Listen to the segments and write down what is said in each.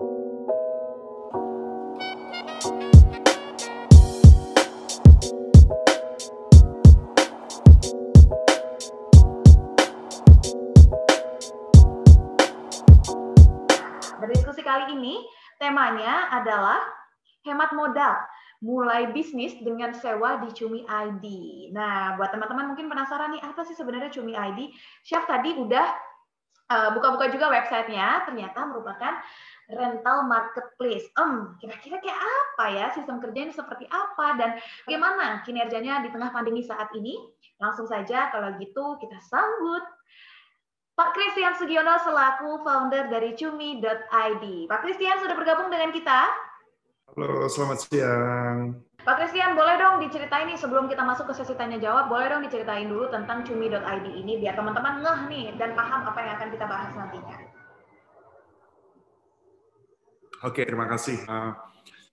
Berdiskusi kali ini temanya adalah hemat modal mulai bisnis dengan sewa di Cumi ID. Nah, buat teman-teman mungkin penasaran nih apa sih sebenarnya Cumi ID? Chef tadi udah uh, buka-buka uh, juga websitenya, ternyata merupakan rental marketplace. Um, kira-kira kayak apa ya sistem kerjanya seperti apa dan bagaimana kinerjanya di tengah pandemi saat ini? Langsung saja kalau gitu kita sambut Pak Christian Sugiono selaku founder dari cumi.id. Pak Christian sudah bergabung dengan kita? Halo, selamat siang. Pak Christian, boleh dong diceritain nih sebelum kita masuk ke sesi tanya jawab, boleh dong diceritain dulu tentang cumi.id ini biar teman-teman ngeh nih dan paham apa yang akan kita bahas nantinya. Oke, terima kasih. Uh,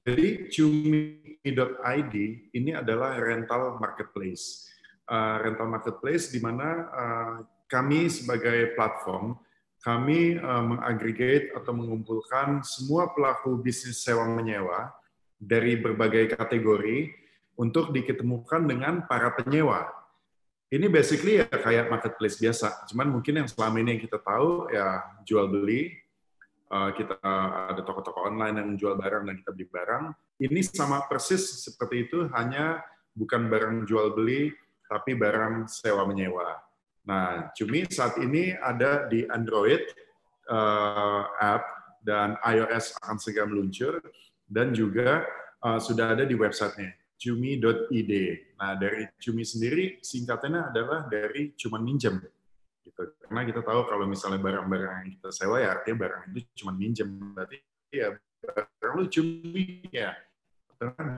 jadi cumi.id ini adalah rental marketplace. Uh, rental marketplace di mana uh, kami sebagai platform kami uh, mengagregate atau mengumpulkan semua pelaku bisnis sewa menyewa dari berbagai kategori untuk diketemukan dengan para penyewa. Ini basically ya kayak marketplace biasa, cuman mungkin yang selama ini yang kita tahu ya jual beli, uh, kita ada toko-toko online yang jual barang dan kita beli barang. Ini sama persis seperti itu, hanya bukan barang jual beli, tapi barang sewa menyewa. Nah, Cumi saat ini ada di Android uh, app dan iOS akan segera meluncur dan juga uh, sudah ada di websitenya cumi.id. Nah, dari Cumi sendiri singkatannya adalah dari cuma minjem. Gitu. Karena kita tahu kalau misalnya barang-barang yang kita sewa ya artinya barang itu cuma minjem. Berarti ya barang lu cumi ya.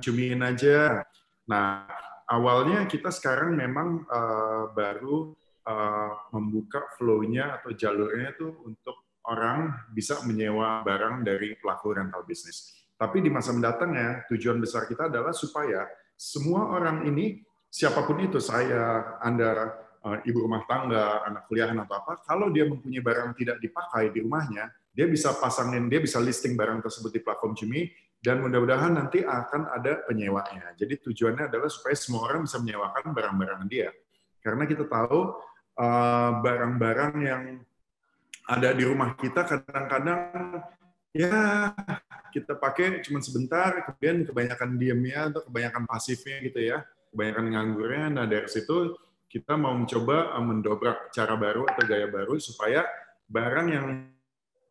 Cumiin aja. Nah, awalnya kita sekarang memang uh, baru uh, membuka flow-nya atau jalurnya itu untuk orang bisa menyewa barang dari pelaku rental bisnis. Tapi di masa mendatang ya, tujuan besar kita adalah supaya semua orang ini, siapa pun itu, saya, Anda, ibu rumah tangga, anak kuliahan atau apa, kalau dia mempunyai barang tidak dipakai di rumahnya, dia bisa pasangin, dia bisa listing barang tersebut di platform Cumi, dan mudah-mudahan nanti akan ada penyewanya. Jadi tujuannya adalah supaya semua orang bisa menyewakan barang-barang dia. Karena kita tahu Eh, barang-barang yang ada di rumah kita kadang-kadang ya kita pakai cuma sebentar, kemudian kebanyakan diamnya atau kebanyakan pasifnya gitu ya, kebanyakan nganggurnya. Nah dari situ kita mau mencoba eh, mendobrak cara baru atau gaya baru supaya barang yang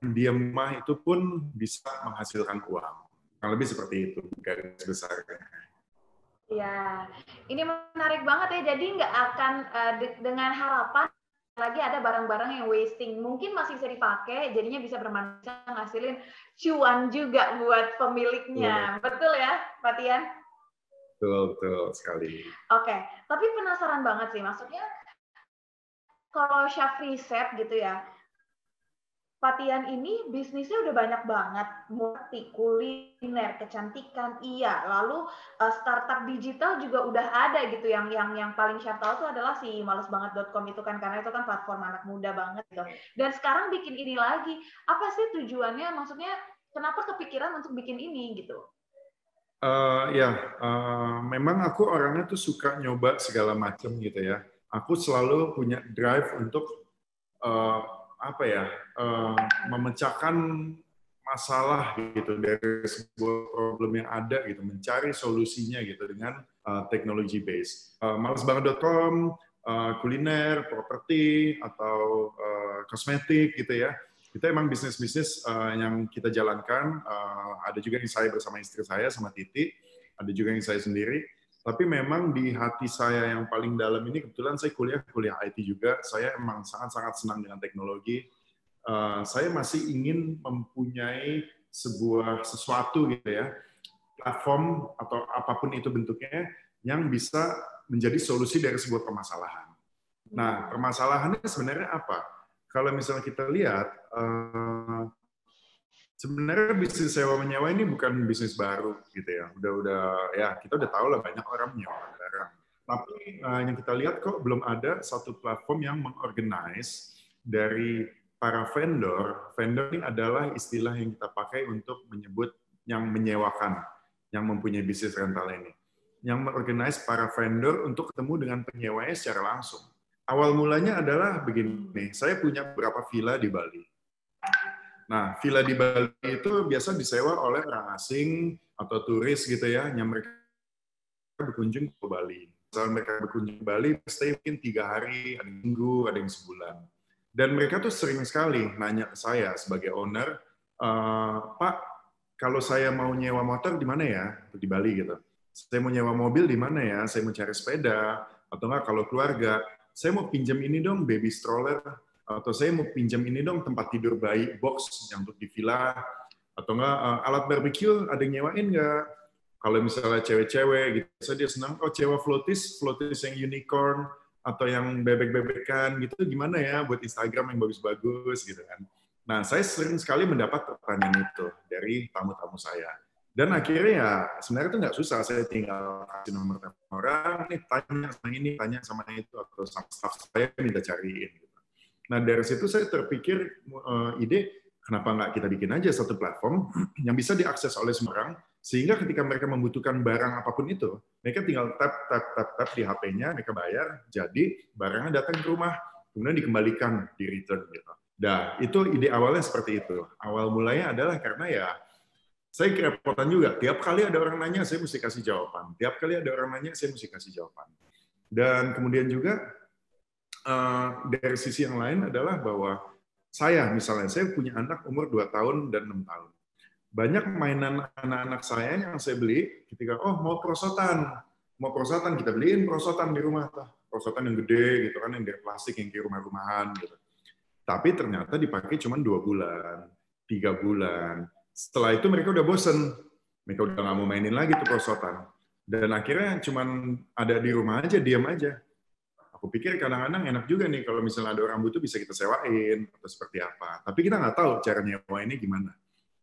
di rumah itu pun bisa menghasilkan uang. Kurang lebih seperti itu garis besarnya. Ya, ini menarik banget ya. Jadi nggak akan uh, de dengan harapan lagi ada barang-barang yang wasting. Mungkin masih bisa dipakai, jadinya bisa bermanfaat ngasilin cuan juga buat pemiliknya. Ya. Betul ya, Pak Tian? Betul, betul sekali. Oke, tapi penasaran banget sih. Maksudnya kalau chef riset gitu ya, Patian ini bisnisnya udah banyak banget, multi kuliner, kecantikan, iya. Lalu uh, startup digital juga udah ada gitu. Yang yang yang paling saya tahu tuh adalah si malesbanget.com itu kan karena itu kan platform anak muda banget gitu. Dan sekarang bikin ini lagi. Apa sih tujuannya? Maksudnya kenapa kepikiran untuk bikin ini gitu? Uh, ya, uh, memang aku orangnya tuh suka nyoba segala macam gitu ya. Aku selalu punya drive untuk uh, apa ya uh, memecahkan masalah gitu dari sebuah problem yang ada gitu mencari solusinya gitu dengan uh, teknologi base uh, malesbanget.com uh, kuliner properti atau uh, kosmetik gitu ya itu emang bisnis bisnis uh, yang kita jalankan uh, ada juga yang saya bersama istri saya sama Titi ada juga yang saya sendiri tapi memang di hati saya yang paling dalam ini kebetulan saya kuliah kuliah IT juga. Saya emang sangat-sangat senang dengan teknologi. Uh, saya masih ingin mempunyai sebuah sesuatu gitu ya, platform atau apa pun itu bentuknya yang bisa menjadi solusi dari sebuah permasalahan. Nah, permasalahannya sebenarnya apa? Kalau misalnya kita lihat, uh, sebenarnya bisnis sewa menyewa ini bukan bisnis baru gitu ya. Udah udah ya kita udah tahu lah banyak orang menyewa barang. Tapi uh, yang kita lihat kok belum ada satu platform yang mengorganize dari para vendor, vendor ini adalah istilah yang kita pakai untuk menyebut yang menyewakan, yang mempunyai bisnis rental ini. Yang mengorganize para vendor untuk ketemu dengan penyewanya secara langsung. Awal mulanya adalah begini, saya punya beberapa villa di Bali. Nah, villa di Bali itu biasa disewa oleh orang asing atau turis gitu ya, yang mereka berkunjung ke Bali misalnya mereka berkunjung ke Bali, stay mungkin tiga hari, ada yang minggu, ada yang sebulan. Dan mereka tuh sering sekali nanya ke saya sebagai owner, e, Pak, kalau saya mau nyewa motor di mana ya? Di Bali gitu. Saya mau nyewa mobil di mana ya? Saya mau cari sepeda, atau enggak kalau keluarga, saya mau pinjam ini dong baby stroller, atau saya mau pinjam ini dong tempat tidur bayi box yang untuk di villa, atau enggak eh, alat barbecue ada yang nyewain enggak? kalau misalnya cewek-cewek gitu, saya dia senang, oh cewek floatis, floatis yang unicorn, atau yang bebek-bebekan gitu, gimana ya buat Instagram yang bagus-bagus gitu kan. Nah, saya sering sekali mendapat pertanyaan itu dari tamu-tamu saya. Dan akhirnya ya sebenarnya itu nggak susah, saya tinggal kasih nomor telepon orang, nih tanya sama ini, tanya sama itu, atau sama staff saya minta cariin. Gitu. Nah, dari situ saya terpikir uh, ide, kenapa nggak kita bikin aja satu platform yang bisa diakses oleh semua orang, sehingga ketika mereka membutuhkan barang apa pun itu, mereka tinggal tap tap tap tap di HP-nya, mereka bayar, jadi barangnya datang ke rumah, kemudian dikembalikan di return gitu. Nah, itu ide awalnya seperti itu. Awal mulanya adalah karena ya saya kerepotan juga. Tiap kali ada orang nanya, saya mesti kasih jawaban. Tiap kali ada orang nanya, saya mesti kasih jawaban. Dan kemudian juga eh, dari sisi yang lain adalah bahwa saya misalnya, saya punya anak umur 2 tahun dan 6 tahun banyak mainan anak-anak saya yang saya beli ketika oh mau perosotan mau perosotan kita beliin perosotan di rumah tuh perosotan yang gede gitu kan yang dari plastik yang kayak rumah-rumahan gitu tapi ternyata dipakai cuma dua bulan tiga bulan setelah itu mereka udah bosen. Mereka udah nggak mau mainin lagi tuh perosotan dan akhirnya cuma ada di rumah aja diam aja. Aku pikir kadang-kadang enak juga nih kalau misalnya ada orang butuh bisa kita sewain atau seperti apa. Tapi kita nggak tahu cara ini gimana.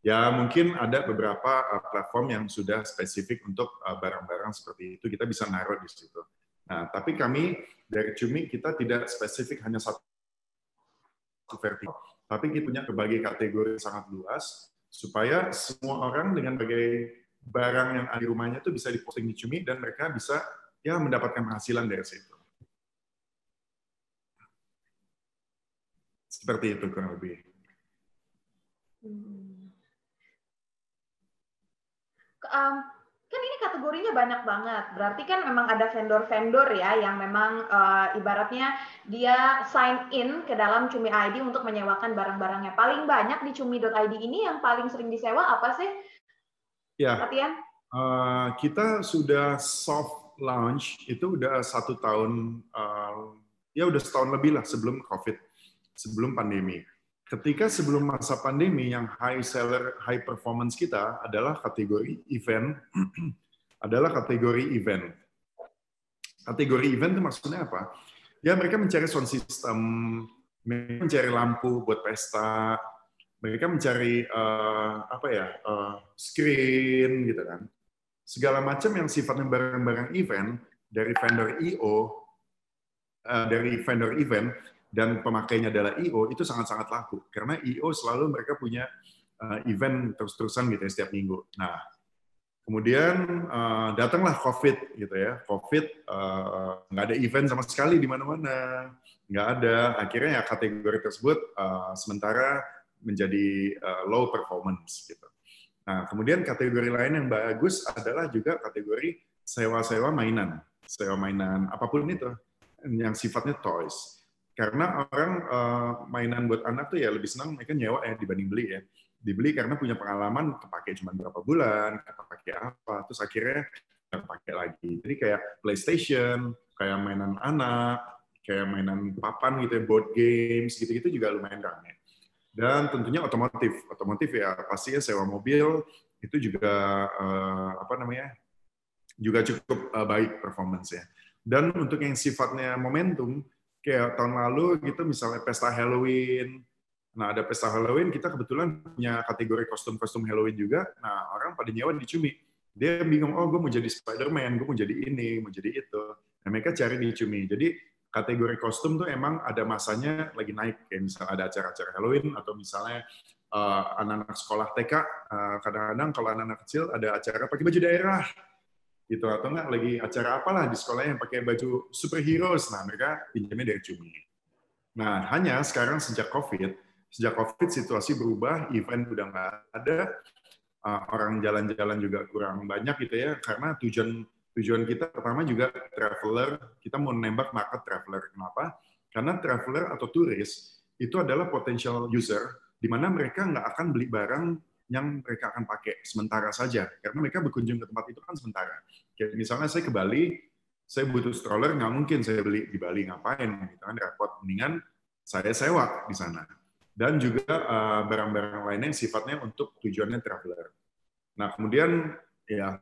Ya mungkin ada beberapa uh, platform yang sudah spesifik untuk uh, barang-barang seperti itu, kita bisa naruh di situ. Nah, tapi kami dari Cumi kita tidak spesifik hanya satu vertikal, tapi kita punya berbagai kategori sangat luas supaya semua orang dengan berbagai barang yang ada di rumahnya itu bisa diposting di Cumi dan mereka bisa ya mendapatkan penghasilan dari situ. Seperti itu kurang lebih. Hmm um, kategorinya banyak banget. Berarti kan memang ada vendor-vendor ya yang memang uh, ibaratnya dia sign in ke dalam Cumi ID untuk menyewakan barang-barangnya. Paling banyak di cumi.id ini yang paling sering disewa apa sih? Ya. Latihan? Uh, kita sudah soft launch itu udah satu tahun, uh, ya udah setahun lebih lah sebelum COVID, sebelum pandemi ketika sebelum masa pandemi yang high seller, high performance kita adalah kategori event, adalah kategori event. Kategori event itu maksudnya apa? Ya mereka mencari sound system, mereka mencari lampu buat pesta, mereka mencari uh, apa ya uh, screen gitu kan, segala macam yang sifatnya barang-barang event dari vendor IO, uh, eh, dari vendor event dan pemakainya adalah IO itu sangat-sangat laku karena IO selalu mereka punya event terus-terusan gitu ya setiap minggu. Nah, kemudian uh, datanglah COVID gitu ya. COVID uh, nggak ada event sama sekali di mana-mana, nggak ada. Akhirnya ya kategori tersebut uh, sementara menjadi uh, low performance gitu. Nah, kemudian kategori lain yang bagus adalah juga kategori sewa-sewa mainan, sewa mainan apa pun itu yang sifatnya toys karena orang uh, mainan buat anak tuh ya lebih senang mereka nyewa ya dibanding beli ya dibeli karena punya pengalaman kepake cuma berapa bulan kepake apa terus akhirnya nggak kepake lagi. Jadi kayak PlayStation kayak mainan anak kayak mainan papan gitu ya board games gitu-gitu juga lumayan ramai dan tentunya otomotif. Otomotif ya pastinya sewa mobil itu juga uh, apa namanya juga cukup uh, baik performance ya dan untuk yang sifatnya momentum kayak tahun lalu gitu misalnya pesta Halloween. Nah, ada pesta Halloween kita kebetulan punya kategori kostum-kostum Halloween juga. Nah, orang pada nyewa di Cumi. Dia bingung, oh gue mau jadi Spider-Man, gue mau jadi ini, mau jadi itu. Nah, mereka cari di Cumi. Jadi kategori kostum tuh emang ada masanya lagi naik kayak misalnya ada acara-acara Halloween atau misalnya uh, anak-anak sekolah TK uh, kadang-kadang kalau anak-anak kecil ada acara pakai baju daerah gitu atau enggak lagi acara apalah di sekolah yang pakai baju superhero nah mereka pinjamnya dari Cumi. Nah hanya sekarang sejak COVID sejak COVID situasi berubah event udah nggak ada uh, orang jalan-jalan juga kurang banyak gitu ya karena tujuan tujuan kita pertama juga traveler kita mau nembak market traveler. Kenapa? Karena traveler atau turis itu adalah potential user di mana mereka nggak akan beli barang yang mereka akan pakai sementara saja karena mereka berkunjung ke tempat itu kan sementara. Kayak misalnya saya ke Bali saya butuh stroller nggak mungkin saya beli di Bali ngapain gitu kan repot. Mendingan saya sewa di sana dan juga eh, barang-barang uh, lainnya yang sifatnya untuk tujuannya traveler. Nah, kemudian ya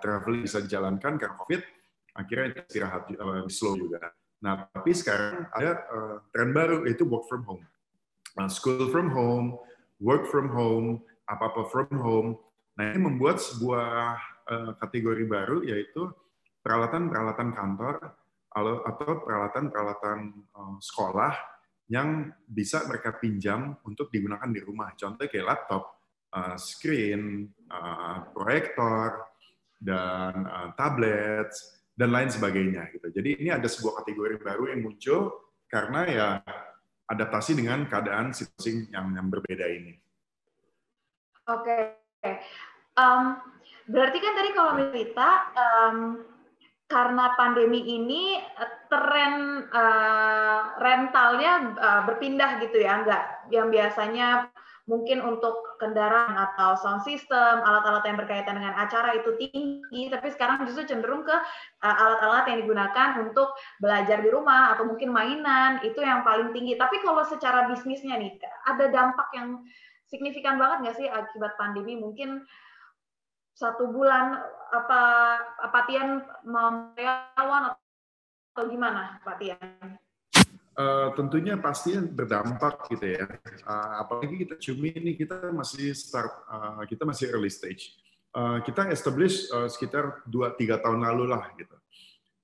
travel bisa dijalankan karena COVID, akhirnya istirahat uh, slow juga. Nah, tapi sekarang ada uh, tren baru yaitu work from home. Uh, school from home, work from home, apa-apa from home. Nah, ini membuat sebuah uh, kategori baru yaitu peralatan-peralatan kantor atau peralatan-peralatan uh, sekolah yang bisa mereka pinjam untuk digunakan di rumah. Contoh kayak laptop, uh, screen, uh, proyektor, dan uh, tablet, dan lain sebagainya. Gitu. Jadi ini ada sebuah kategori baru yang muncul karena ya adaptasi dengan keadaan situasi yang, yang berbeda ini. Oke, um, berarti kan tadi kalau kita um, karena pandemi ini eh, tren uh, rentalnya uh, berpindah gitu ya, enggak yang biasanya mungkin untuk kendaraan atau sound system, alat-alat yang berkaitan dengan acara itu tinggi, tapi sekarang justru cenderung ke alat-alat uh, yang digunakan untuk belajar di rumah atau mungkin mainan, itu yang paling tinggi. Tapi kalau secara bisnisnya nih, ada dampak yang signifikan banget nggak sih akibat pandemi? Mungkin satu bulan apa apa Tian memperlawan atau gimana Pak Tian? Uh, tentunya pasti berdampak gitu ya. Uh, apalagi kita cumi ini kita masih start, uh, kita masih early stage. Uh, kita establish uh, sekitar 2-3 tahun lalu lah gitu.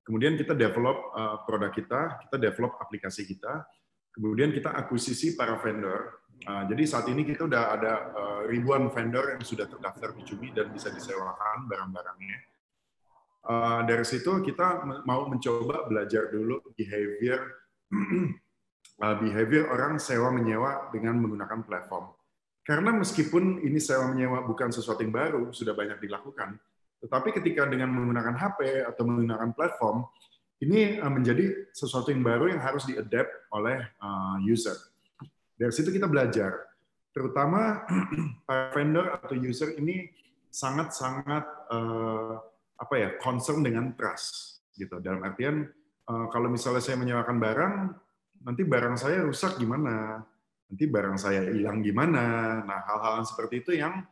Kemudian kita develop uh, produk kita, kita develop aplikasi kita, kemudian kita akuisisi para vendor Uh, jadi saat ini kita udah ada uh, ribuan vendor yang sudah terdaftar di Cumi dan bisa disewakan barang-barangnya. Uh, dari situ kita mau mencoba belajar dulu behavior uh, behavior orang sewa menyewa dengan menggunakan platform. Karena meskipun ini sewa menyewa bukan sesuatu yang baru, sudah banyak dilakukan, tetapi ketika dengan menggunakan HP atau menggunakan platform, ini menjadi sesuatu yang baru yang harus diadapt oleh user dari situ kita belajar. Terutama para vendor atau user ini sangat-sangat apa ya concern dengan trust gitu. Dalam artian uh, kalau misalnya saya menyewakan barang, nanti barang saya rusak gimana? Nanti barang saya hilang gimana? Nah hal-hal seperti itu yang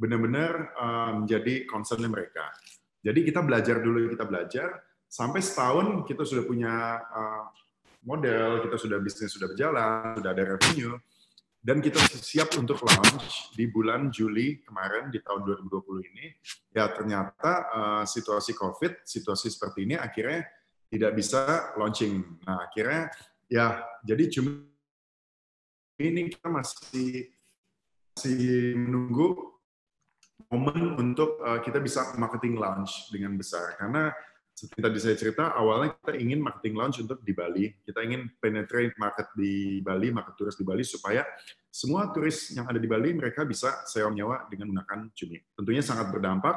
benar-benar uh, menjadi concern mereka. Jadi kita belajar dulu, kita belajar sampai setahun kita sudah punya uh, model, kita sudah bisnis sudah berjalan, sudah ada revenue, dan kita siap untuk launch di bulan Juli kemarin di tahun 2020 ini. Ya ternyata uh, situasi COVID, situasi seperti ini akhirnya tidak bisa launching. Nah akhirnya ya jadi cuma ini kita masih masih menunggu momen untuk uh, kita bisa marketing launch dengan besar karena seperti tadi saya cerita, awalnya kita ingin marketing launch untuk di Bali. Kita ingin penetrate market di Bali, market turis di Bali, supaya semua turis yang ada di Bali, mereka bisa sewa nyawa dengan menggunakan Cumi. Tentunya sangat berdampak,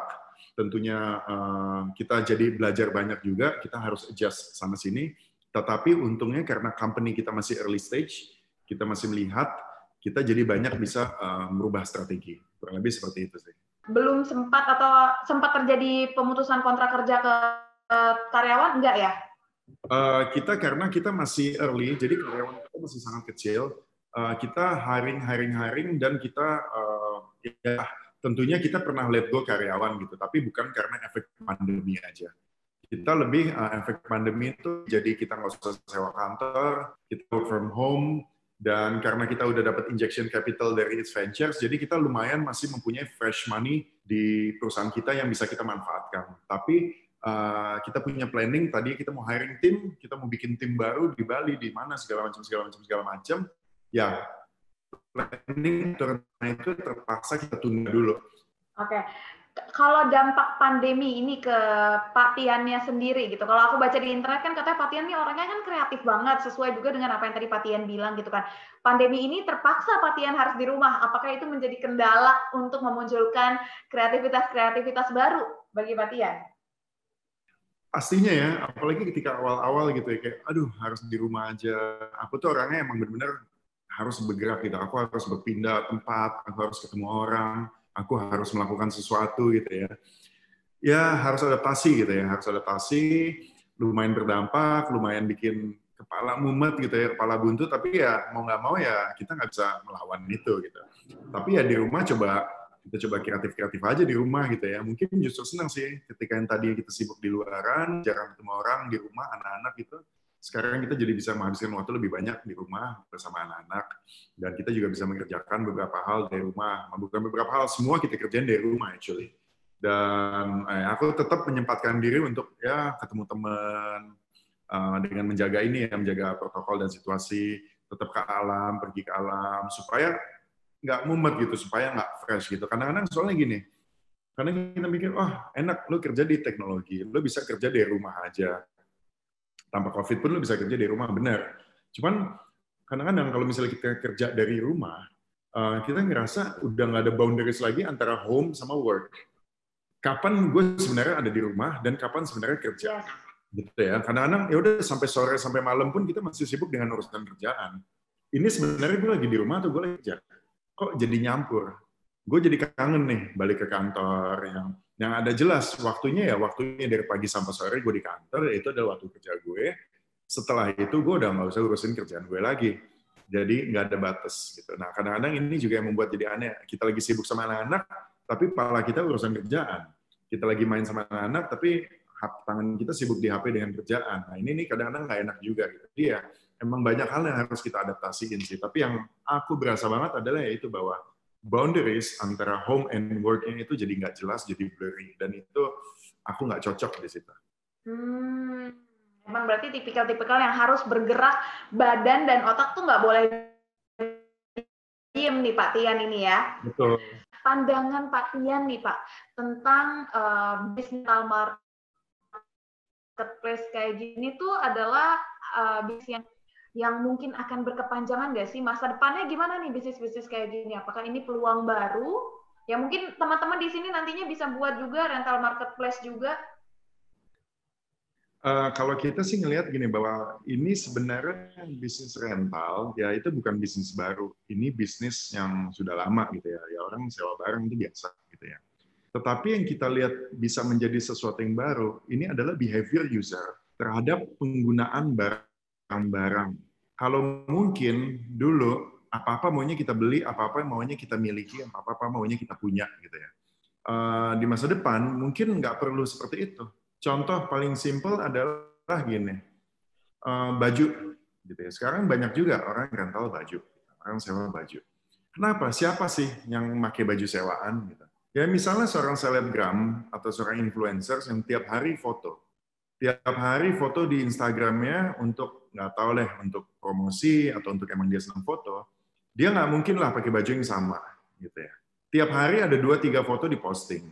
tentunya uh, kita jadi belajar banyak juga, kita harus adjust sana-sini. Tetapi untungnya karena company kita masih early stage, kita masih melihat, kita jadi banyak bisa uh, merubah strategi. Kurang lebih seperti itu sih. Belum sempat atau sempat terjadi pemutusan kontrak kerja ke Eh, karyawan enggak ya? Uh, kita karena kita masih early, jadi karyawan kita masih sangat kecil. Uh, kita hiring, hiring, hiring, dan kita uh, ya tentunya kita pernah let go karyawan gitu, tapi bukan karena efek pandemi aja. Kita lebih uh, efek pandemi itu jadi kita nggak usah sewa kantor, kita work from home, dan karena kita udah dapat injection capital dari its ventures, jadi kita lumayan masih mempunyai fresh money di perusahaan kita yang bisa kita manfaatkan. Tapi uh, kita punya planning tadi kita mau hiring tim, kita mau bikin tim baru di Bali, di mana segala macam segala macam segala macam. Ya, planning itu terpaksa kita tunda dulu. Oke. Okay kalau dampak pandemi ini ke Patiannya sendiri gitu. Kalau aku baca di internet kan katanya Patian ini orangnya kan kreatif banget sesuai juga dengan apa yang tadi Patian bilang gitu kan. Pandemi ini terpaksa Patian harus di rumah. Apakah itu menjadi kendala untuk memunculkan kreativitas-kreativitas baru bagi Patian? Pastinya ya, apalagi ketika awal-awal gitu ya kayak aduh harus di rumah aja. Aku tuh orangnya emang benar-benar harus bergerak gitu. Aku harus berpindah tempat, aku harus ketemu orang aku harus melakukan sesuatu gitu ya. Ya harus adaptasi gitu ya, harus adaptasi. Lumayan berdampak, lumayan bikin kepala mumet gitu ya, kepala buntu. Tapi ya mau nggak mau ya kita nggak bisa melawan itu gitu. Tapi ya di rumah coba kita coba kreatif-kreatif aja di rumah gitu ya. Mungkin justru senang sih ketika yang tadi kita sibuk di luaran, jarang ketemu orang di rumah, anak-anak gitu. Sekarang kita jadi bisa menghabiskan waktu lebih banyak di rumah bersama anak-anak. Dan kita juga bisa mengerjakan beberapa hal dari rumah. Bukan beberapa hal semua kita kerjain dari rumah actually. Dan eh, aku tetap menyempatkan diri untuk ya ketemu teman uh, dengan menjaga ini ya menjaga protokol dan situasi. Tetap ke alam pergi ke alam supaya nggak mumet gitu supaya nggak fresh gitu kadang-kadang soalnya gini karena kita mikir oh enak lo kerja di teknologi lo bisa kerja dari rumah aja tanpa COVID pun lu bisa kerja dari rumah, benar. Cuman kadang-kadang kalau misalnya kita kerja dari rumah, eh, kita ngerasa udah nggak ada boundaries lagi antara home sama work. Kapan gue sebenarnya ada di rumah dan kapan sebenarnya kerja. Gitu ya. Kadang-kadang ya udah sampai sore sampai malam pun kita masih sibuk dengan urusan kerjaan. Ini sebenarnya gue lagi di rumah atau gue lagi kerja? Kok jadi nyampur? Gue jadi kangen nih balik ke kantor yang yang ada jelas waktunya ya waktunya dari pagi sampai sore gue di kantor itu adalah waktu kerja gue. Setelah itu gue udah nggak usah urusin kerjaan gue lagi. Jadi nggak ada batas gitu. Nah kadang-kadang ini juga yang membuat jadi aneh. Kita lagi sibuk sama anak-anak tapi pala kita urusan kerjaan. Kita lagi main sama anak-anak tapi tangan kita sibuk di HP dengan kerjaan. Nah ini nih kadang-kadang nggak enak juga gitu. Dia ya, emang banyak hal yang harus kita adaptasiin sih tapi yang aku berasa banget adalah yaitu bahwa boundaries antara home and work-nya itu jadi nggak jelas, jadi blurry. Dan itu aku nggak cocok di situ. Hmm, emang berarti tipikal-tipikal yang harus bergerak badan dan otak tuh nggak boleh diem nih Pak Tian ini ya. Betul. Pandangan Pak Tian nih Pak tentang uh, digital marketplace kayak gini tuh adalah uh, bisnis yang yang mungkin akan berkepanjangan nggak sih masa depannya gimana nih bisnis-bisnis kayak gini? Apakah ini peluang baru? Ya mungkin teman-teman di sini nantinya bisa buat juga rental marketplace juga. Uh, kalau kita sih ngelihat gini bahwa ini sebenarnya bisnis rental ya itu bukan bisnis baru, ini bisnis yang sudah lama gitu ya. Ya orang sewa barang itu biasa gitu ya. Tetapi yang kita lihat bisa menjadi sesuatu yang baru, ini adalah behavior user terhadap penggunaan barang barang. Kalau mungkin dulu apa-apa maunya kita beli, apa-apa maunya kita miliki, apa-apa maunya kita punya gitu ya. Uh, di masa depan mungkin nggak perlu seperti itu. Contoh paling simpel adalah gini, uh, baju gitu ya. Sekarang banyak juga orang yang rental baju, orang sewa baju. Kenapa? Siapa sih yang pakai baju sewaan gitu? Ya misalnya seorang selebgram atau seorang influencer yang tiap hari foto, tiap hari foto di Instagramnya untuk nggak tahu deh untuk promosi atau untuk emang dia senang foto, dia nggak mungkin lah pakai baju yang sama gitu ya. Tiap hari ada dua tiga foto di posting.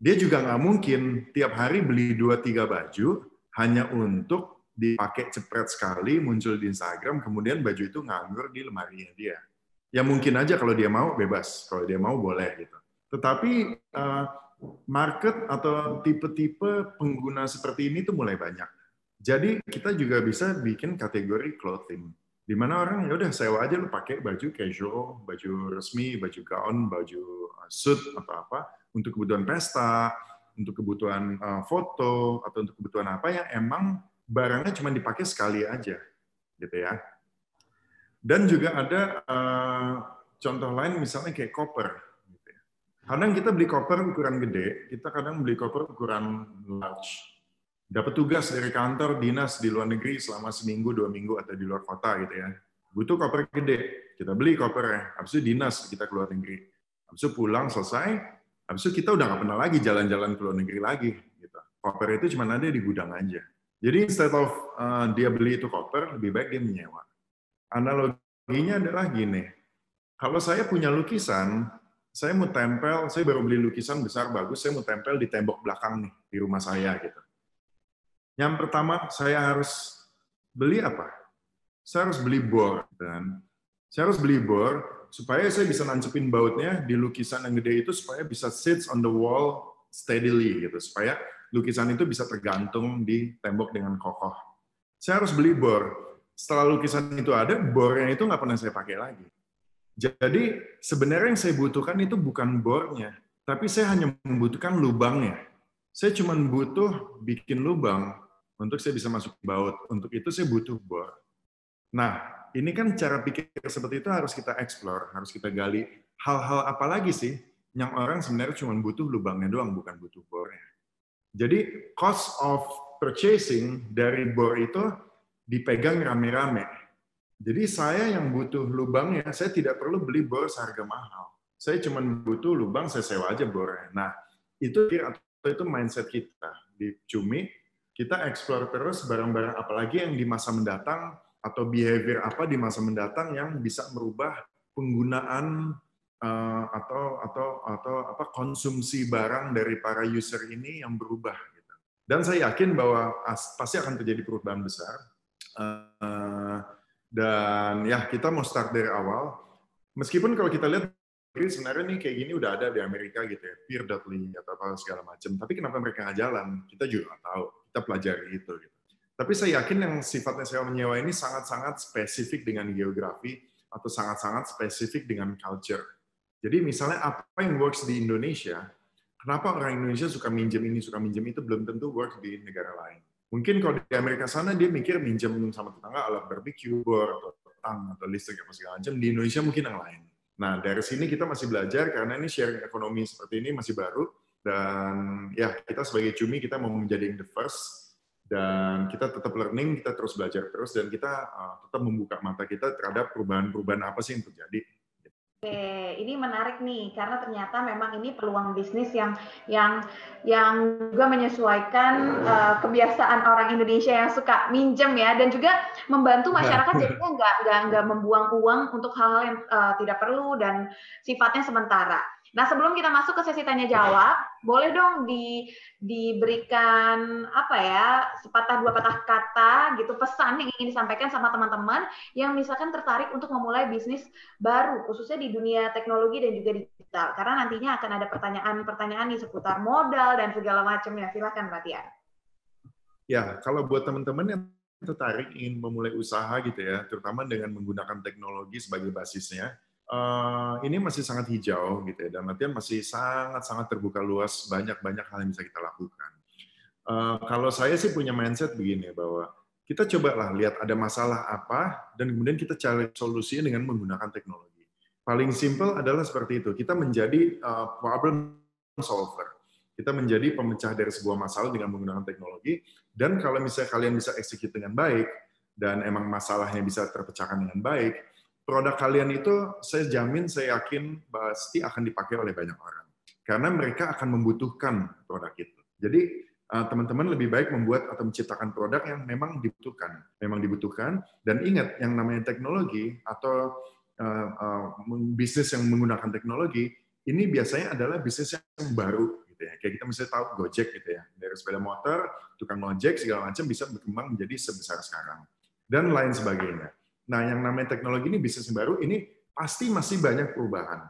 Dia juga nggak mungkin tiap hari beli dua tiga baju hanya untuk dipakai cepret sekali muncul di Instagram kemudian baju itu nganggur di lemarinya dia. Ya mungkin aja kalau dia mau bebas, kalau dia mau boleh gitu. Tetapi uh, market atau tipe-tipe pengguna seperti ini tuh mulai banyak. Jadi kita juga bisa bikin kategori clothing, di mana orang ya udah sewa aja lu pakai baju casual, baju resmi, baju gaun, baju uh, suit atau apa untuk kebutuhan pesta, untuk kebutuhan uh, foto atau untuk kebutuhan apa yang emang barangnya cuma dipakai sekali aja, gitu ya. Dan juga ada uh, contoh lain misalnya kayak koper Kadang kita beli koper ukuran gede, kita kadang beli koper ukuran large. Dapat tugas dari kantor dinas di luar negeri selama seminggu, dua minggu, atau di luar kota gitu ya. Butuh koper gede, kita beli kopernya. Habis itu dinas kita ke luar negeri. Habis itu pulang selesai, habis itu kita udah nggak pernah lagi jalan-jalan ke luar negeri lagi. Gitu. Koper itu cuma ada di gudang aja. Jadi instead of uh, dia beli itu koper, lebih baik dia menyewa. Analoginya adalah gini, kalau saya punya lukisan, saya mau tempel, saya baru beli lukisan besar bagus, saya mau tempel di tembok belakang nih di rumah saya gitu. Yang pertama saya harus beli apa? Saya harus beli bor dan saya harus beli bor supaya saya bisa nancepin bautnya di lukisan yang gede itu supaya bisa sits on the wall steadily gitu supaya lukisan itu bisa tergantung di tembok dengan kokoh. Saya harus beli bor. Setelah lukisan itu ada, bornya itu nggak pernah saya pakai lagi jadi sebenarnya yang saya butuhkan itu bukan bornya, tapi saya hanya membutuhkan lubangnya. Saya cuma butuh bikin lubang untuk saya bisa masuk baut. Untuk itu saya butuh bor. Nah, ini kan cara pikir seperti itu harus kita explore, harus kita gali. Hal-hal apa lagi sih yang orang sebenarnya cuma butuh lubangnya doang, bukan butuh bornya. Jadi cost of purchasing dari bor itu dipegang rame-rame jadi saya yang butuh lubangnya, saya tidak perlu beli bor seharga mahal. Saya cuma butuh lubang, saya sewa aja bornya. Nah, itu atau itu mindset kita di Cumi. Kita explore terus barang-barang apalagi yang di masa mendatang atau behavior apa di masa mendatang yang bisa merubah penggunaan uh, atau atau atau apa konsumsi barang dari para user ini yang berubah. Gitu. Dan saya yakin bahwa pasti akan terjadi perubahan besar. Uh, dan ya kita mau start dari awal. Meskipun kalau kita lihat sebenarnya nih kayak gini udah ada di Amerika gitu ya, peer.ly atau apa segala macam. Tapi kenapa mereka nggak jalan? Kita juga nggak tahu. Kita pelajari itu. Gitu. Tapi saya yakin yang sifatnya sewa menyewa ini sangat-sangat spesifik dengan geografi atau sangat-sangat spesifik dengan culture. Jadi misalnya apa yang works di Indonesia, kenapa orang Indonesia suka minjem ini, suka minjem itu, belum tentu works di negara lain. Mungkin kalau di Amerika sana dia mikir minjem sama tetangga alat barbecue, atau tang, atau listrik, atau segala macam. Di Indonesia mungkin yang lain. Nah, dari sini kita masih belajar karena ini sharing ekonomi seperti ini masih baru. Dan ya, kita sebagai Cumi, kita mau menjadi the first. Dan kita tetap learning, kita terus belajar terus, dan kita uh, tetap membuka mata kita terhadap perubahan-perubahan apa sih yang terjadi Oke, ini menarik nih karena ternyata memang ini peluang bisnis yang yang yang juga menyesuaikan uh, kebiasaan orang Indonesia yang suka minjem ya dan juga membantu masyarakat jadinya nggak nggak nggak membuang uang untuk hal-hal yang uh, tidak perlu dan sifatnya sementara. Nah, sebelum kita masuk ke sesi tanya jawab, boleh dong di diberikan apa ya, sepatah dua patah kata gitu pesan yang ingin disampaikan sama teman-teman yang misalkan tertarik untuk memulai bisnis baru khususnya di dunia teknologi dan juga digital. Karena nantinya akan ada pertanyaan-pertanyaan di seputar modal dan segala macamnya. Silakan Mbak Tia. Ya, kalau buat teman-teman yang tertarik ingin memulai usaha gitu ya, terutama dengan menggunakan teknologi sebagai basisnya, uh, ini masih sangat hijau gitu ya, dan latihan masih sangat-sangat terbuka luas, banyak-banyak hal yang bisa kita lakukan. Uh, kalau saya sih punya mindset begini bahwa kita cobalah lihat ada masalah apa dan kemudian kita cari solusinya dengan menggunakan teknologi. Paling simple adalah seperti itu. Kita menjadi uh, problem solver. Kita menjadi pemecah dari sebuah masalah dengan menggunakan teknologi. Dan kalau misalnya kalian bisa execute dengan baik dan emang masalahnya bisa terpecahkan dengan baik, produk kalian itu saya jamin, saya yakin pasti akan dipakai oleh banyak orang. Karena mereka akan membutuhkan produk itu. Jadi eh, teman-teman lebih baik membuat atau menciptakan produk yang memang dibutuhkan, memang dibutuhkan. Dan ingat, yang namanya teknologi atau uh, uh, bisnis yang menggunakan teknologi ini biasanya adalah bisnis yang baru, gitu ya. Kayak kita misalnya tahu Gojek gitu ya, dari sepeda motor, tukang ojek segala macam bisa berkembang menjadi sebesar sekarang dan lain sebagainya. Nah, yang namanya teknologi ini bisnis baru ini pasti masih banyak perubahan.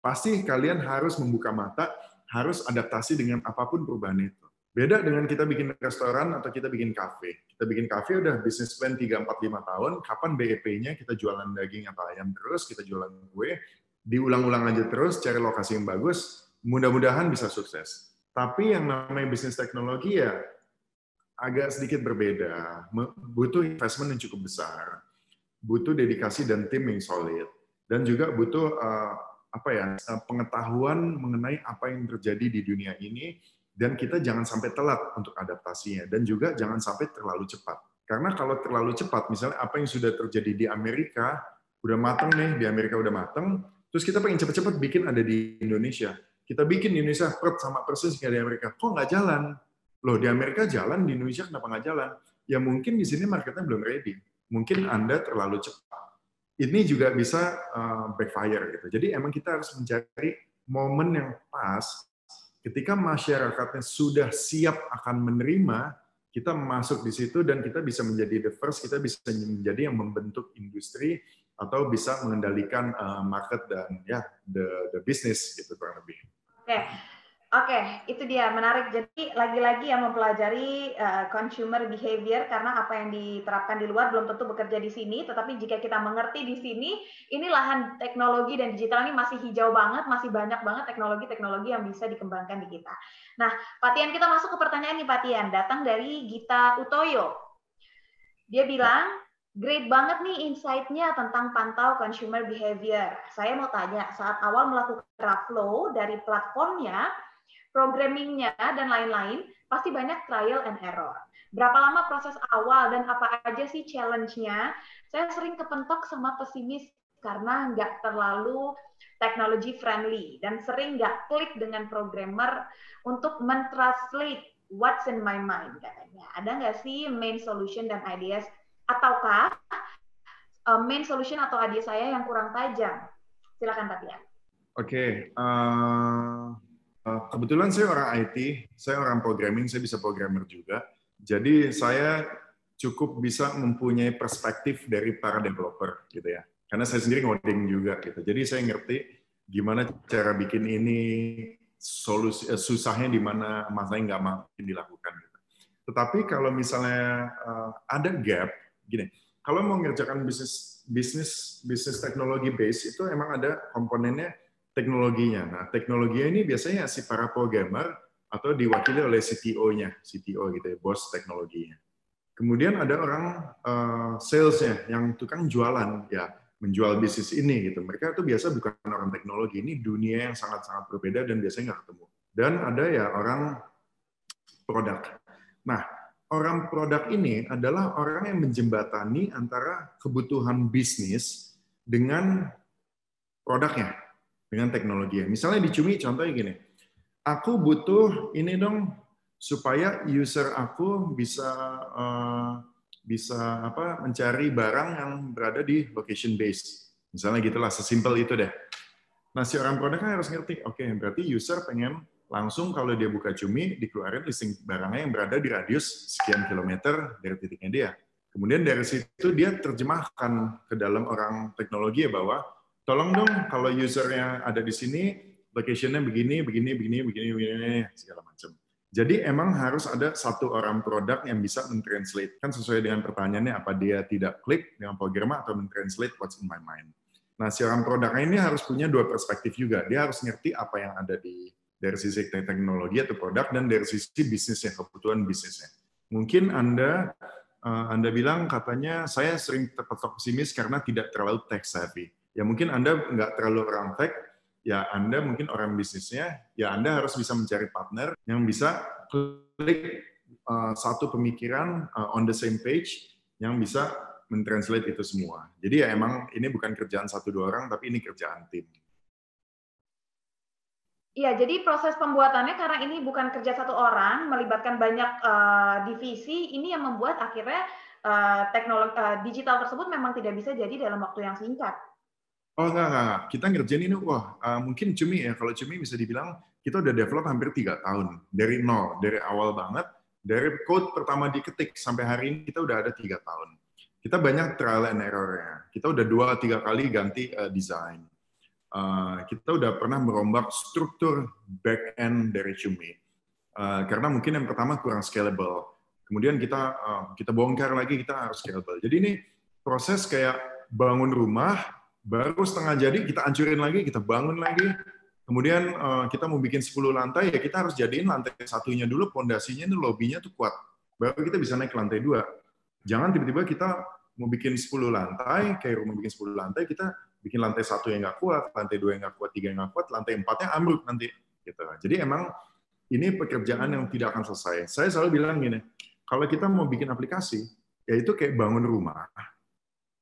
Pasti kalian harus membuka mata, harus adaptasi dengan apa pun perubahan itu. Beda dengan kita bikin restoran atau kita bikin kafe. Kita bikin kafe udah bisnis plan 3 4 5 tahun, kapan BEP-nya kita jualan daging atau ayam terus, kita jualan kue, diulang-ulang aja terus, cari lokasi yang bagus, mudah-mudahan bisa sukses. Tapi yang namanya bisnis teknologi ya agak sedikit berbeda, butuh investment yang cukup besar butuh dedikasi dan tim yang solid. Dan juga butuh uh, apa ya uh, pengetahuan mengenai apa yang terjadi di dunia ini dan kita jangan sampai telat untuk adaptasinya. Dan juga jangan sampai terlalu cepat. Karena kalau terlalu cepat misalnya apa yang sudah terjadi di Amerika udah mateng nih di Amerika udah mateng terus kita pengen cepet-cepet bikin ada di Indonesia. Kita bikin di Indonesia per sama persis kayak di Amerika. Kok nggak jalan? Loh di Amerika jalan, di Indonesia kenapa nggak jalan? Ya mungkin di sini marketnya belum ready. Mungkin Anda terlalu cepat. Ini juga bisa uh, backfire gitu. Jadi emang kita harus mencari momen yang pas ketika masyarakatnya sudah siap akan menerima, kita masuk di situ dan kita bisa menjadi the first, kita bisa menjadi yang membentuk industri atau bisa mengendalikan uh, market dan ya the the business gitu kurang lebih. Oke. Okay. Oke, okay, itu dia menarik. Jadi lagi-lagi yang mempelajari uh, consumer behavior karena apa yang diterapkan di luar belum tentu bekerja di sini. Tetapi jika kita mengerti di sini, ini lahan teknologi dan digital ini masih hijau banget, masih banyak banget teknologi-teknologi yang bisa dikembangkan di kita. Nah, Patian kita masuk ke pertanyaan nih Patian, datang dari Gita Utoyo. Dia bilang, Great banget nih insight-nya tentang pantau consumer behavior. Saya mau tanya, saat awal melakukan flow dari platformnya, programmingnya, dan lain-lain, pasti banyak trial and error. Berapa lama proses awal dan apa aja sih challenge-nya? Saya sering kepentok sama pesimis karena nggak terlalu technology friendly dan sering nggak klik dengan programmer untuk mentranslate what's in my mind katanya. Ada nggak sih main solution dan ideas ataukah uh, main solution atau ide saya yang kurang tajam? Silakan Tatian. Oke, okay. uh, Eh, kebetulan saya orang IT, saya orang programming, saya bisa programmer juga. Jadi saya cukup bisa mempunyai perspektif dari para developer gitu ya. Karena saya sendiri ngoding juga gitu. Jadi saya ngerti gimana cara bikin ini solusi eh, susahnya di mana masalahnya nggak mungkin dilakukan. Gitu. Tetapi kalau misalnya uh, ada gap, gini, kalau mau ngerjakan bisnis bisnis bisnis teknologi base itu emang ada komponennya teknologinya. Nah, teknologinya ini biasanya si para programmer atau diwakili oleh CTO-nya, CTO gitu ya, bos teknologinya. Kemudian ada orang uh, salesnya yang tukang jualan, ya menjual bisnis ini gitu. Mereka itu biasa bukan orang teknologi, ini dunia yang sangat-sangat berbeda dan biasanya nggak ketemu. Dan ada ya orang produk. Nah, orang produk ini adalah orang yang menjembatani antara kebutuhan bisnis dengan produknya dengan teknologi. Misalnya di Cumi contohnya gini, aku butuh ini dong supaya user aku bisa uh, bisa apa mencari barang yang berada di location base. Misalnya gitulah, sesimpel itu deh. Nah, si orang produk kan harus ngerti, oke, okay, berarti user pengen langsung kalau dia buka Cumi, dikeluarin listing barangnya yang berada di radius sekian kilometer dari titiknya dia. Kemudian dari situ dia terjemahkan ke dalam orang teknologi ya bahwa tolong dong kalau usernya ada di sini, locationnya begini, begini, begini, begini, begini, segala macam. Jadi emang harus ada satu orang produk yang bisa mentranslate. Kan sesuai dengan pertanyaannya, apa dia tidak klik dengan program atau mentranslate what's in my mind. Nah, si orang produk ini harus punya dua perspektif juga. Dia harus ngerti apa yang ada di dari sisi teknologi atau produk dan dari sisi bisnisnya, kebutuhan bisnisnya. Mungkin Anda eh, Anda bilang katanya saya sering terpatok pesimis karena tidak terlalu tech savvy ya mungkin Anda nggak terlalu orang tech, ya Anda mungkin orang bisnisnya, ya Anda harus bisa mencari partner yang bisa klik uh, satu pemikiran uh, on the same page yang bisa mentranslate itu semua. Jadi ya emang ini bukan kerjaan satu dua orang, tapi ini kerjaan tim. Iya, jadi proses pembuatannya karena ini bukan kerja satu orang, melibatkan banyak uh, divisi, ini yang membuat akhirnya uh, teknologi uh, digital tersebut memang tidak bisa jadi dalam waktu yang singkat. Oh enggak, enggak, enggak. Kita ngerjain ini, wah uh, mungkin Cumi ya, kalau Cumi bisa dibilang kita udah develop hampir tiga tahun. Dari nol, dari awal banget, dari code pertama diketik sampai hari ini kita udah ada tiga tahun. Kita banyak trial and error-nya. Kita udah dua, tiga kali ganti uh, desain. Uh, kita udah pernah merombak struktur back-end dari Cumi. Uh, karena mungkin yang pertama kurang scalable. Kemudian kita uh, kita bongkar lagi, kita harus scalable. Jadi ini proses kayak bangun rumah, baru setengah jadi kita hancurin lagi, kita bangun lagi. Kemudian uh, kita mau bikin 10 lantai ya kita harus jadiin lantai satunya dulu pondasinya itu lobbynya tuh kuat. Baru kita bisa naik ke lantai dua. Jangan tiba-tiba kita mau bikin 10 lantai, kayak rumah bikin 10 lantai, kita bikin lantai satu yang nggak kuat, lantai dua yang nggak kuat, tiga yang nggak kuat, lantai empatnya ambruk nanti. Gitu. Jadi emang ini pekerjaan yang tidak akan selesai. Saya selalu bilang gini, kalau kita mau bikin aplikasi, ya itu kayak bangun rumah,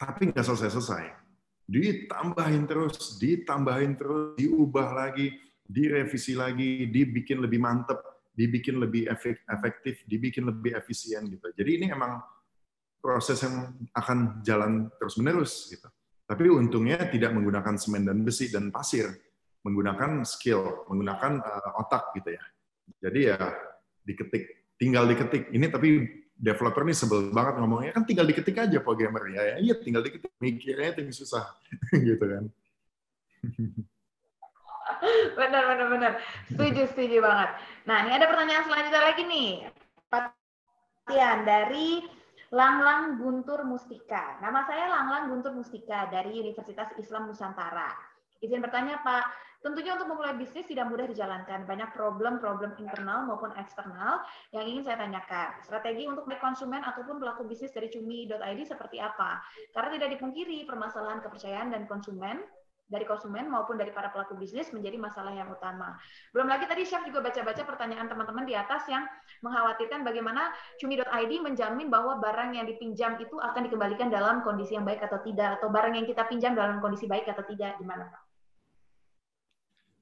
tapi nggak selesai-selesai ditambahin terus, ditambahin terus, diubah lagi, direvisi lagi, dibikin lebih mantep, dibikin lebih efektif, dibikin lebih efisien gitu. Jadi ini emang proses yang akan jalan terus-menerus gitu. Tapi untungnya tidak menggunakan semen dan besi dan pasir, menggunakan skill, menggunakan uh, otak gitu ya. Jadi ya diketik, tinggal diketik. Ini tapi developer ini sebel banget ngomongnya kan tinggal diketik aja programmer ya. ya iya tinggal diketik, mikirnya itu susah gitu kan. benar benar benar. Setuju setuju banget. Nah, ini ada pertanyaan selanjutnya lagi nih. Pertanyaan dari Langlang Guntur Mustika. Nama saya Langlang Guntur Mustika dari Universitas Islam Nusantara. Izin bertanya Pak, tentunya untuk memulai bisnis tidak mudah dijalankan. Banyak problem-problem internal maupun eksternal yang ingin saya tanyakan. Strategi untuk baik konsumen ataupun pelaku bisnis dari cumi.id seperti apa? Karena tidak dipungkiri permasalahan kepercayaan dan konsumen dari konsumen maupun dari para pelaku bisnis menjadi masalah yang utama. Belum lagi tadi Chef juga baca-baca pertanyaan teman-teman di atas yang mengkhawatirkan bagaimana cumi.id menjamin bahwa barang yang dipinjam itu akan dikembalikan dalam kondisi yang baik atau tidak, atau barang yang kita pinjam dalam kondisi baik atau tidak, gimana Pak?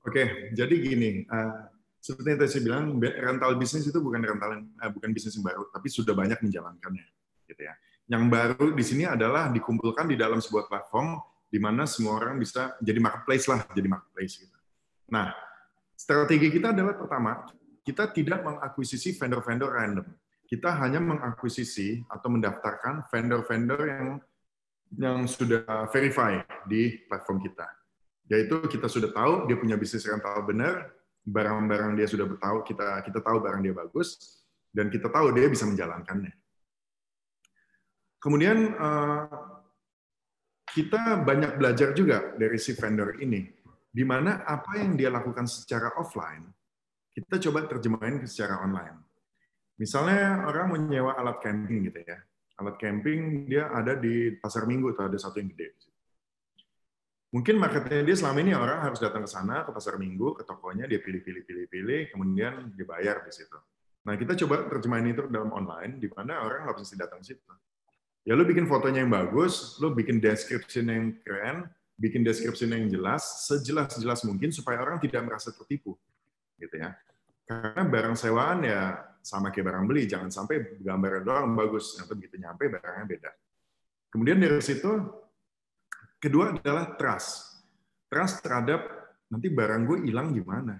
Oke, jadi gini, uh, seperti yang tadi saya bilang, rental bisnis itu bukan rental uh, bukan bisnis yang baru, tapi sudah banyak menjalankannya, gitu ya. Yang baru di sini adalah dikumpulkan di dalam sebuah platform di mana semua orang bisa jadi marketplace lah, jadi marketplace gitu. Nah, strategi kita adalah pertama, kita tidak mengakuisisi vendor-vendor random. Kita hanya mengakuisisi atau mendaftarkan vendor-vendor yang yang sudah verify di platform kita. Yaitu kita sudah tahu dia punya bisnis rental benar, barang-barang dia sudah tahu, kita kita tahu barang dia bagus, dan kita tahu dia bisa menjalankannya. Kemudian eh, kita banyak belajar juga dari si vendor ini, di mana apa yang dia lakukan secara offline, kita coba terjemahin ke secara online. Misalnya orang menyewa alat camping gitu ya. Alat camping dia ada di pasar minggu atau ada satu yang gede. Mungkin marketnya dia selama ini orang harus datang ke sana, ke pasar minggu, ke tokonya, dia pilih-pilih, pilih-pilih, kemudian dibayar di situ. Nah, kita coba terjemahin itu dalam online, di mana orang nggak mesti datang ke situ ya lu bikin fotonya yang bagus, lu bikin description yang keren, bikin description yang jelas, sejelas-jelas mungkin supaya orang tidak merasa tertipu, gitu ya. Karena barang sewaan ya sama kayak barang beli, jangan sampai gambarnya doang bagus, atau begitu nyampe barangnya beda. Kemudian dari situ, kedua adalah trust. Trust terhadap nanti barang gue hilang gimana.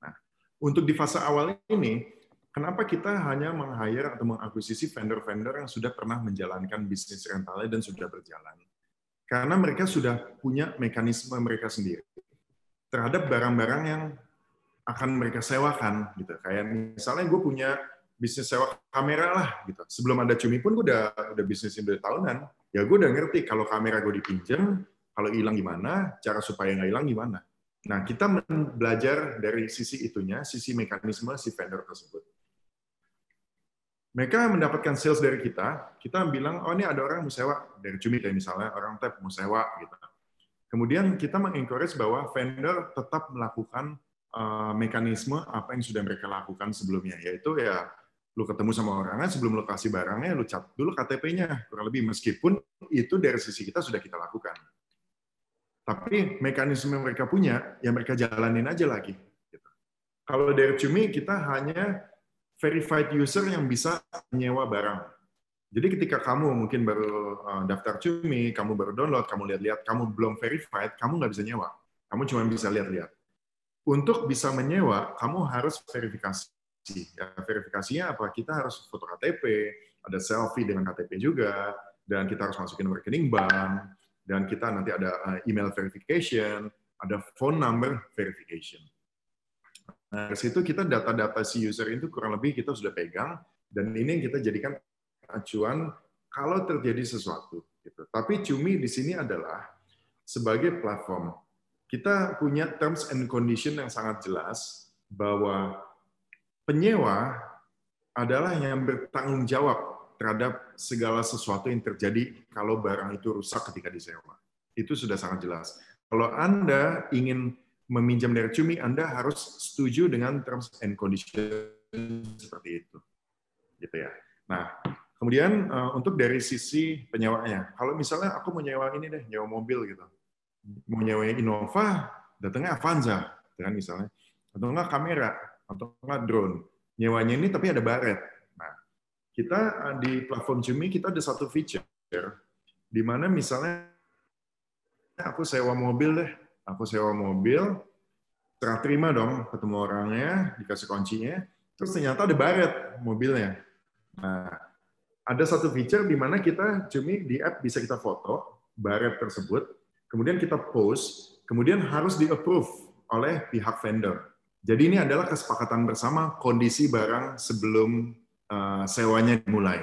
Nah, untuk di fase awal ini, kenapa kita hanya meng-hire atau mengakuisisi vendor-vendor yang sudah pernah menjalankan bisnis rentalnya dan sudah berjalan? Karena mereka sudah punya mekanisme mereka sendiri terhadap barang-barang yang akan mereka sewakan gitu. Kayak misalnya gue punya bisnis sewa kamera lah gitu. Sebelum ada Cumi pun gue udah udah bisnis udah tahunan. Ya gue udah ngerti kalau kamera gue dipinjam, kalau hilang gimana, cara supaya nggak hilang gimana. Nah, kita belajar dari sisi itunya, sisi mekanisme si vendor tersebut mereka mendapatkan sales dari kita, kita bilang, oh ini ada orang mau sewa, dari Cumi kayak misalnya, orang tap mau sewa, gitu. Kemudian kita mengencourage bahwa vendor tetap melakukan uh, mekanisme apa yang sudah mereka lakukan sebelumnya, yaitu ya lu ketemu sama orangnya sebelum lu kasih barangnya, lu cat dulu KTP-nya, kurang lebih, meskipun itu dari sisi kita sudah kita lakukan. Tapi mekanisme yang mereka punya, ya mereka jalanin aja lagi. Gitu. Kalau dari Cumi, kita hanya verified user yang bisa menyewa barang. Jadi ketika kamu mungkin baru uh, daftar Cumi, kamu baru download, kamu lihat-lihat, kamu belum verified, kamu nggak bisa nyewa. Kamu cuma bisa lihat-lihat. Untuk bisa menyewa, kamu harus verifikasi. Ya, verifikasinya apa? Kita harus foto KTP, ada selfie dengan KTP juga, dan kita harus masukin rekening bank, dan kita nanti ada uh, email verification, ada phone number verification. Nah, dari situ kita data-data si user itu kurang lebih kita sudah pegang dan ini yang kita jadikan acuan kalau terjadi sesuatu. Gitu. Tapi Cumi di sini adalah sebagai platform. Kita punya terms and condition yang sangat jelas bahwa penyewa adalah yang bertanggung jawab terhadap segala sesuatu yang terjadi kalau barang itu rusak ketika disewa. Itu sudah sangat jelas. Kalau Anda ingin meminjam dari Cumi, Anda harus setuju dengan terms and condition seperti itu. Gitu ya. Nah, kemudian uh, untuk dari sisi penyewanya, kalau misalnya aku mau nyewa ini deh, nyewa mobil gitu. Mau nyewa Innova, datangnya Avanza, kan misalnya. Atau enggak kamera, atau drone. nyewanya ini tapi ada baret. Nah, kita eh, di platform Cumi kita ada satu feature di mana misalnya aku sewa mobil deh, aku sewa mobil, serah terima dong ketemu orangnya, dikasih kuncinya, terus ternyata ada baret mobilnya. Nah, ada satu feature di mana kita Cumi di app bisa kita foto baret tersebut, kemudian kita post, kemudian harus di-approve oleh pihak vendor. Jadi ini adalah kesepakatan bersama kondisi barang sebelum uh, sewanya dimulai.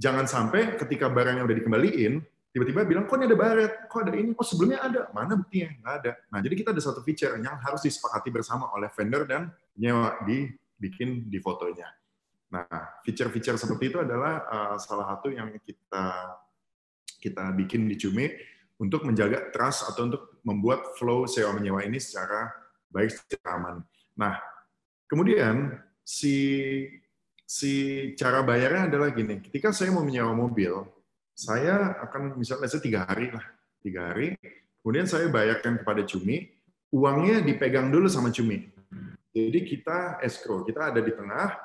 Jangan sampai ketika barangnya udah dikembaliin, tiba-tiba bilang, kok ini ada baret, kok ada ini, oh sebelumnya ada, mana buktinya? Nggak ada. Nah, jadi kita ada satu feature yang harus disepakati bersama oleh vendor dan nyewa dibikin di fotonya. Nah, feature-feature seperti itu adalah uh, salah satu yang kita kita bikin di Cumi untuk menjaga trust atau untuk membuat flow sewa menyewa ini secara baik secara aman. Nah, kemudian si si cara bayarnya adalah gini. Ketika saya mau menyewa mobil, saya akan misalnya saya tiga hari lah, tiga hari. Kemudian saya bayarkan kepada Cumi, uangnya dipegang dulu sama Cumi. Jadi kita escrow, kita ada di tengah.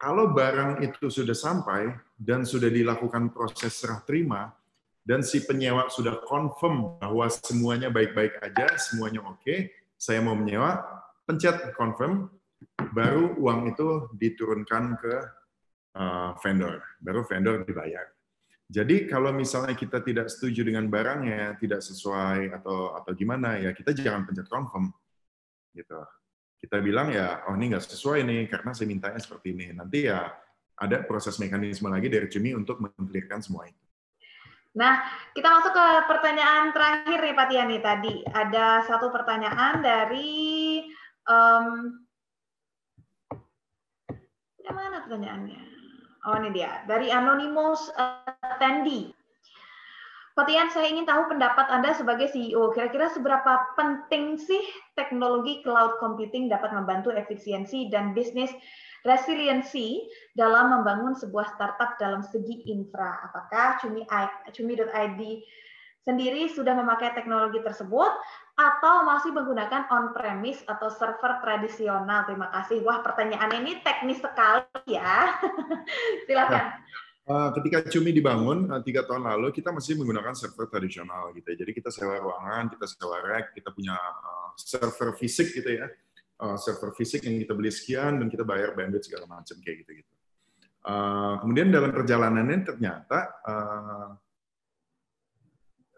Kalau barang itu sudah sampai dan sudah dilakukan proses serah terima, dan si penyewa sudah confirm bahwa semuanya baik-baik aja, semuanya oke, saya mau menyewa, pencet confirm, baru uang itu diturunkan ke uh, vendor, baru vendor dibayar. Jadi kalau misalnya kita tidak setuju dengan barangnya, tidak sesuai atau atau gimana ya kita jangan pencet confirm, gitu. Kita bilang ya, oh ini nggak sesuai nih karena saya mintanya seperti ini. Nanti ya ada proses mekanisme lagi dari Cumi untuk mengklirkan semua itu. Nah, kita masuk ke pertanyaan terakhir nih Pak Tiani tadi. Ada satu pertanyaan dari um, mana pertanyaannya? Oh ini dia, dari Anonymous Attendee. Pak Tian, saya ingin tahu pendapat Anda sebagai CEO. Kira-kira seberapa penting sih teknologi cloud computing dapat membantu efisiensi dan bisnis resiliensi dalam membangun sebuah startup dalam segi infra. Apakah Cumi.id sendiri sudah memakai teknologi tersebut atau masih menggunakan on-premise atau server tradisional? Terima kasih. Wah, pertanyaan ini teknis sekali ya. Silakan. Nah, ketika Cumi dibangun eh, tiga tahun lalu, kita masih menggunakan server tradisional gitu. Ya. Jadi kita sewa ruangan, kita sewa rack, kita punya eh, server fisik gitu ya uh, server fisik yang kita beli sekian dan kita bayar bandwidth segala macam kayak gitu-gitu. Uh, kemudian dalam perjalanannya ternyata uh,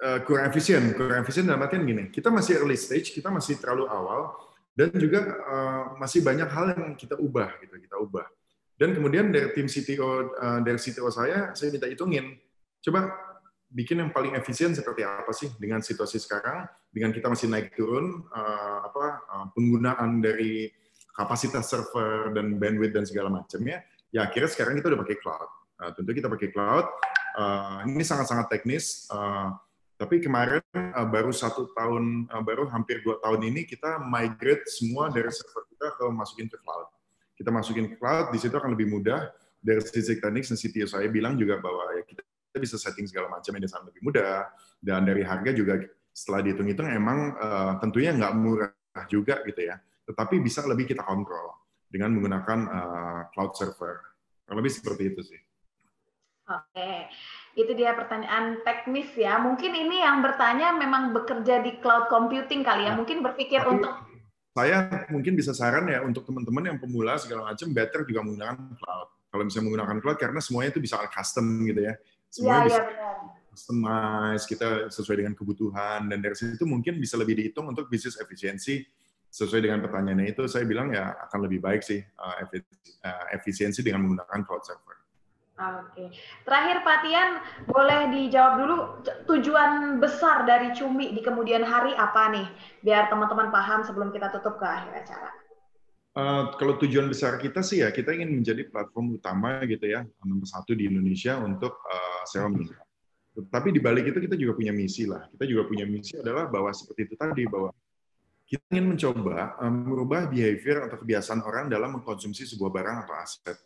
uh, kurang efisien, kurang efisien dalam artian gini, kita masih early stage, kita masih terlalu awal, dan juga uh, masih banyak hal yang kita ubah gitu, kita ubah. Dan kemudian dari tim CTO uh, dari CTO saya, saya minta hitungin, coba bikin yang paling efisien seperti apa sih dengan situasi sekarang dengan kita masih naik turun uh, apa uh, penggunaan dari kapasitas server dan bandwidth dan segala macamnya ya akhirnya sekarang kita udah pakai cloud. Uh, tentu kita pakai cloud. Uh, ini sangat-sangat teknis. Uh, tapi kemarin uh, baru satu tahun uh, baru hampir dua tahun ini kita migrate semua dari server kita ke masukin ke cloud. Kita masukin ke cloud di situ akan lebih mudah. Dari sisi teknik dan CTO saya bilang juga bahwa ya kita bisa setting segala macam yang sangat lebih mudah. Dan dari harga juga setelah dihitung-hitung emang uh, tentunya nggak murah juga gitu ya. Tetapi bisa lebih kita kontrol dengan menggunakan uh, cloud server. Lebih seperti itu sih. Oke itu dia pertanyaan teknis ya. Mungkin ini yang bertanya memang bekerja di cloud computing kali ya. Nah, mungkin berpikir untuk saya mungkin bisa saran ya untuk teman-teman yang pemula segala macam better juga menggunakan cloud. Kalau misalnya menggunakan cloud karena semuanya itu bisa custom gitu ya semuanya ya, bisa ya, customize kita sesuai dengan kebutuhan dan dari situ mungkin bisa lebih dihitung untuk bisnis efisiensi sesuai dengan pertanyaannya itu saya bilang ya akan lebih baik sih uh, uh, efisiensi dengan menggunakan cloud server. Oke, terakhir Pak Tian boleh dijawab dulu tujuan besar dari Cumi di kemudian hari apa nih biar teman-teman paham sebelum kita tutup ke akhir acara. Uh, kalau tujuan besar kita sih ya kita ingin menjadi platform utama gitu ya nomor satu di Indonesia untuk uh, sewa. Tapi di balik itu kita juga punya misi lah. Kita juga punya misi adalah bahwa seperti itu tadi bahwa kita ingin mencoba uh, merubah behavior atau kebiasaan orang dalam mengkonsumsi sebuah barang atau aset.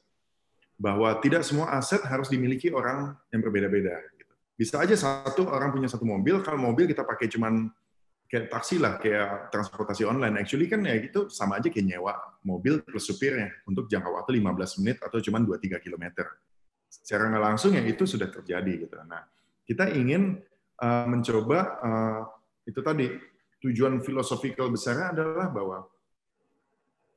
Bahwa tidak semua aset harus dimiliki orang yang berbeda-beda. Gitu. Bisa aja satu orang punya satu mobil, kalau mobil kita pakai cuman kayak taksi lah, kayak transportasi online. Actually kan ya gitu sama aja kayak nyewa mobil plus supirnya untuk jangka waktu 15 menit atau cuma 2-3 km. Secara nggak langsung ya itu sudah terjadi gitu. Nah, kita ingin uh, mencoba uh, itu tadi tujuan filosofikal besarnya adalah bahwa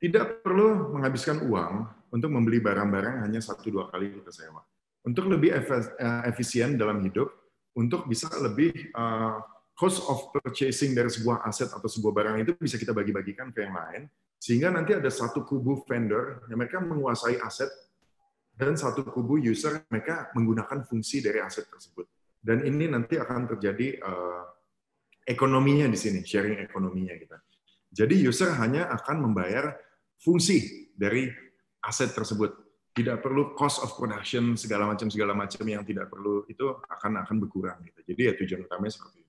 tidak perlu menghabiskan uang untuk membeli barang-barang hanya satu dua kali kita sewa. Untuk lebih efisien dalam hidup, untuk bisa lebih uh, cost of purchasing dari sebuah aset atau sebuah barang itu bisa kita bagi-bagikan ke yang lain, sehingga nanti ada satu kubu vendor yang mereka menguasai aset dan satu kubu user mereka menggunakan fungsi dari aset tersebut. Dan ini nanti akan terjadi uh, ekonominya di sini, sharing ekonominya kita. Jadi user hanya akan membayar fungsi dari aset tersebut. Tidak perlu cost of production segala macam segala macam yang tidak perlu itu akan akan berkurang gitu. Jadi ya tujuan utamanya seperti itu.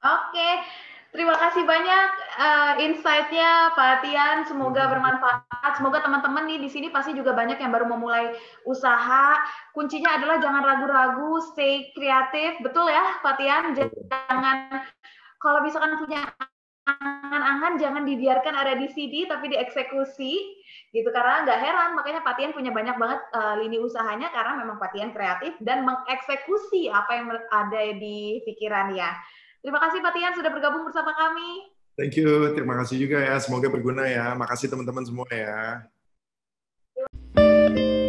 Oke, terima kasih banyak uh, insight-nya Pak Tian. Semoga bermanfaat. Semoga teman-teman nih di sini pasti juga banyak yang baru memulai usaha. Kuncinya adalah jangan ragu-ragu, stay kreatif. Betul ya Pak Tian? Jangan kalau misalkan punya angan-angan jangan dibiarkan ada di CD tapi dieksekusi gitu karena nggak heran makanya Patian punya banyak banget uh, lini usahanya karena memang Patian kreatif dan mengeksekusi apa yang ada di pikiran ya. Terima kasih Pak Tian sudah bergabung bersama kami. Thank you, terima kasih juga ya. Semoga berguna ya. Makasih teman-teman semua ya. Thank you.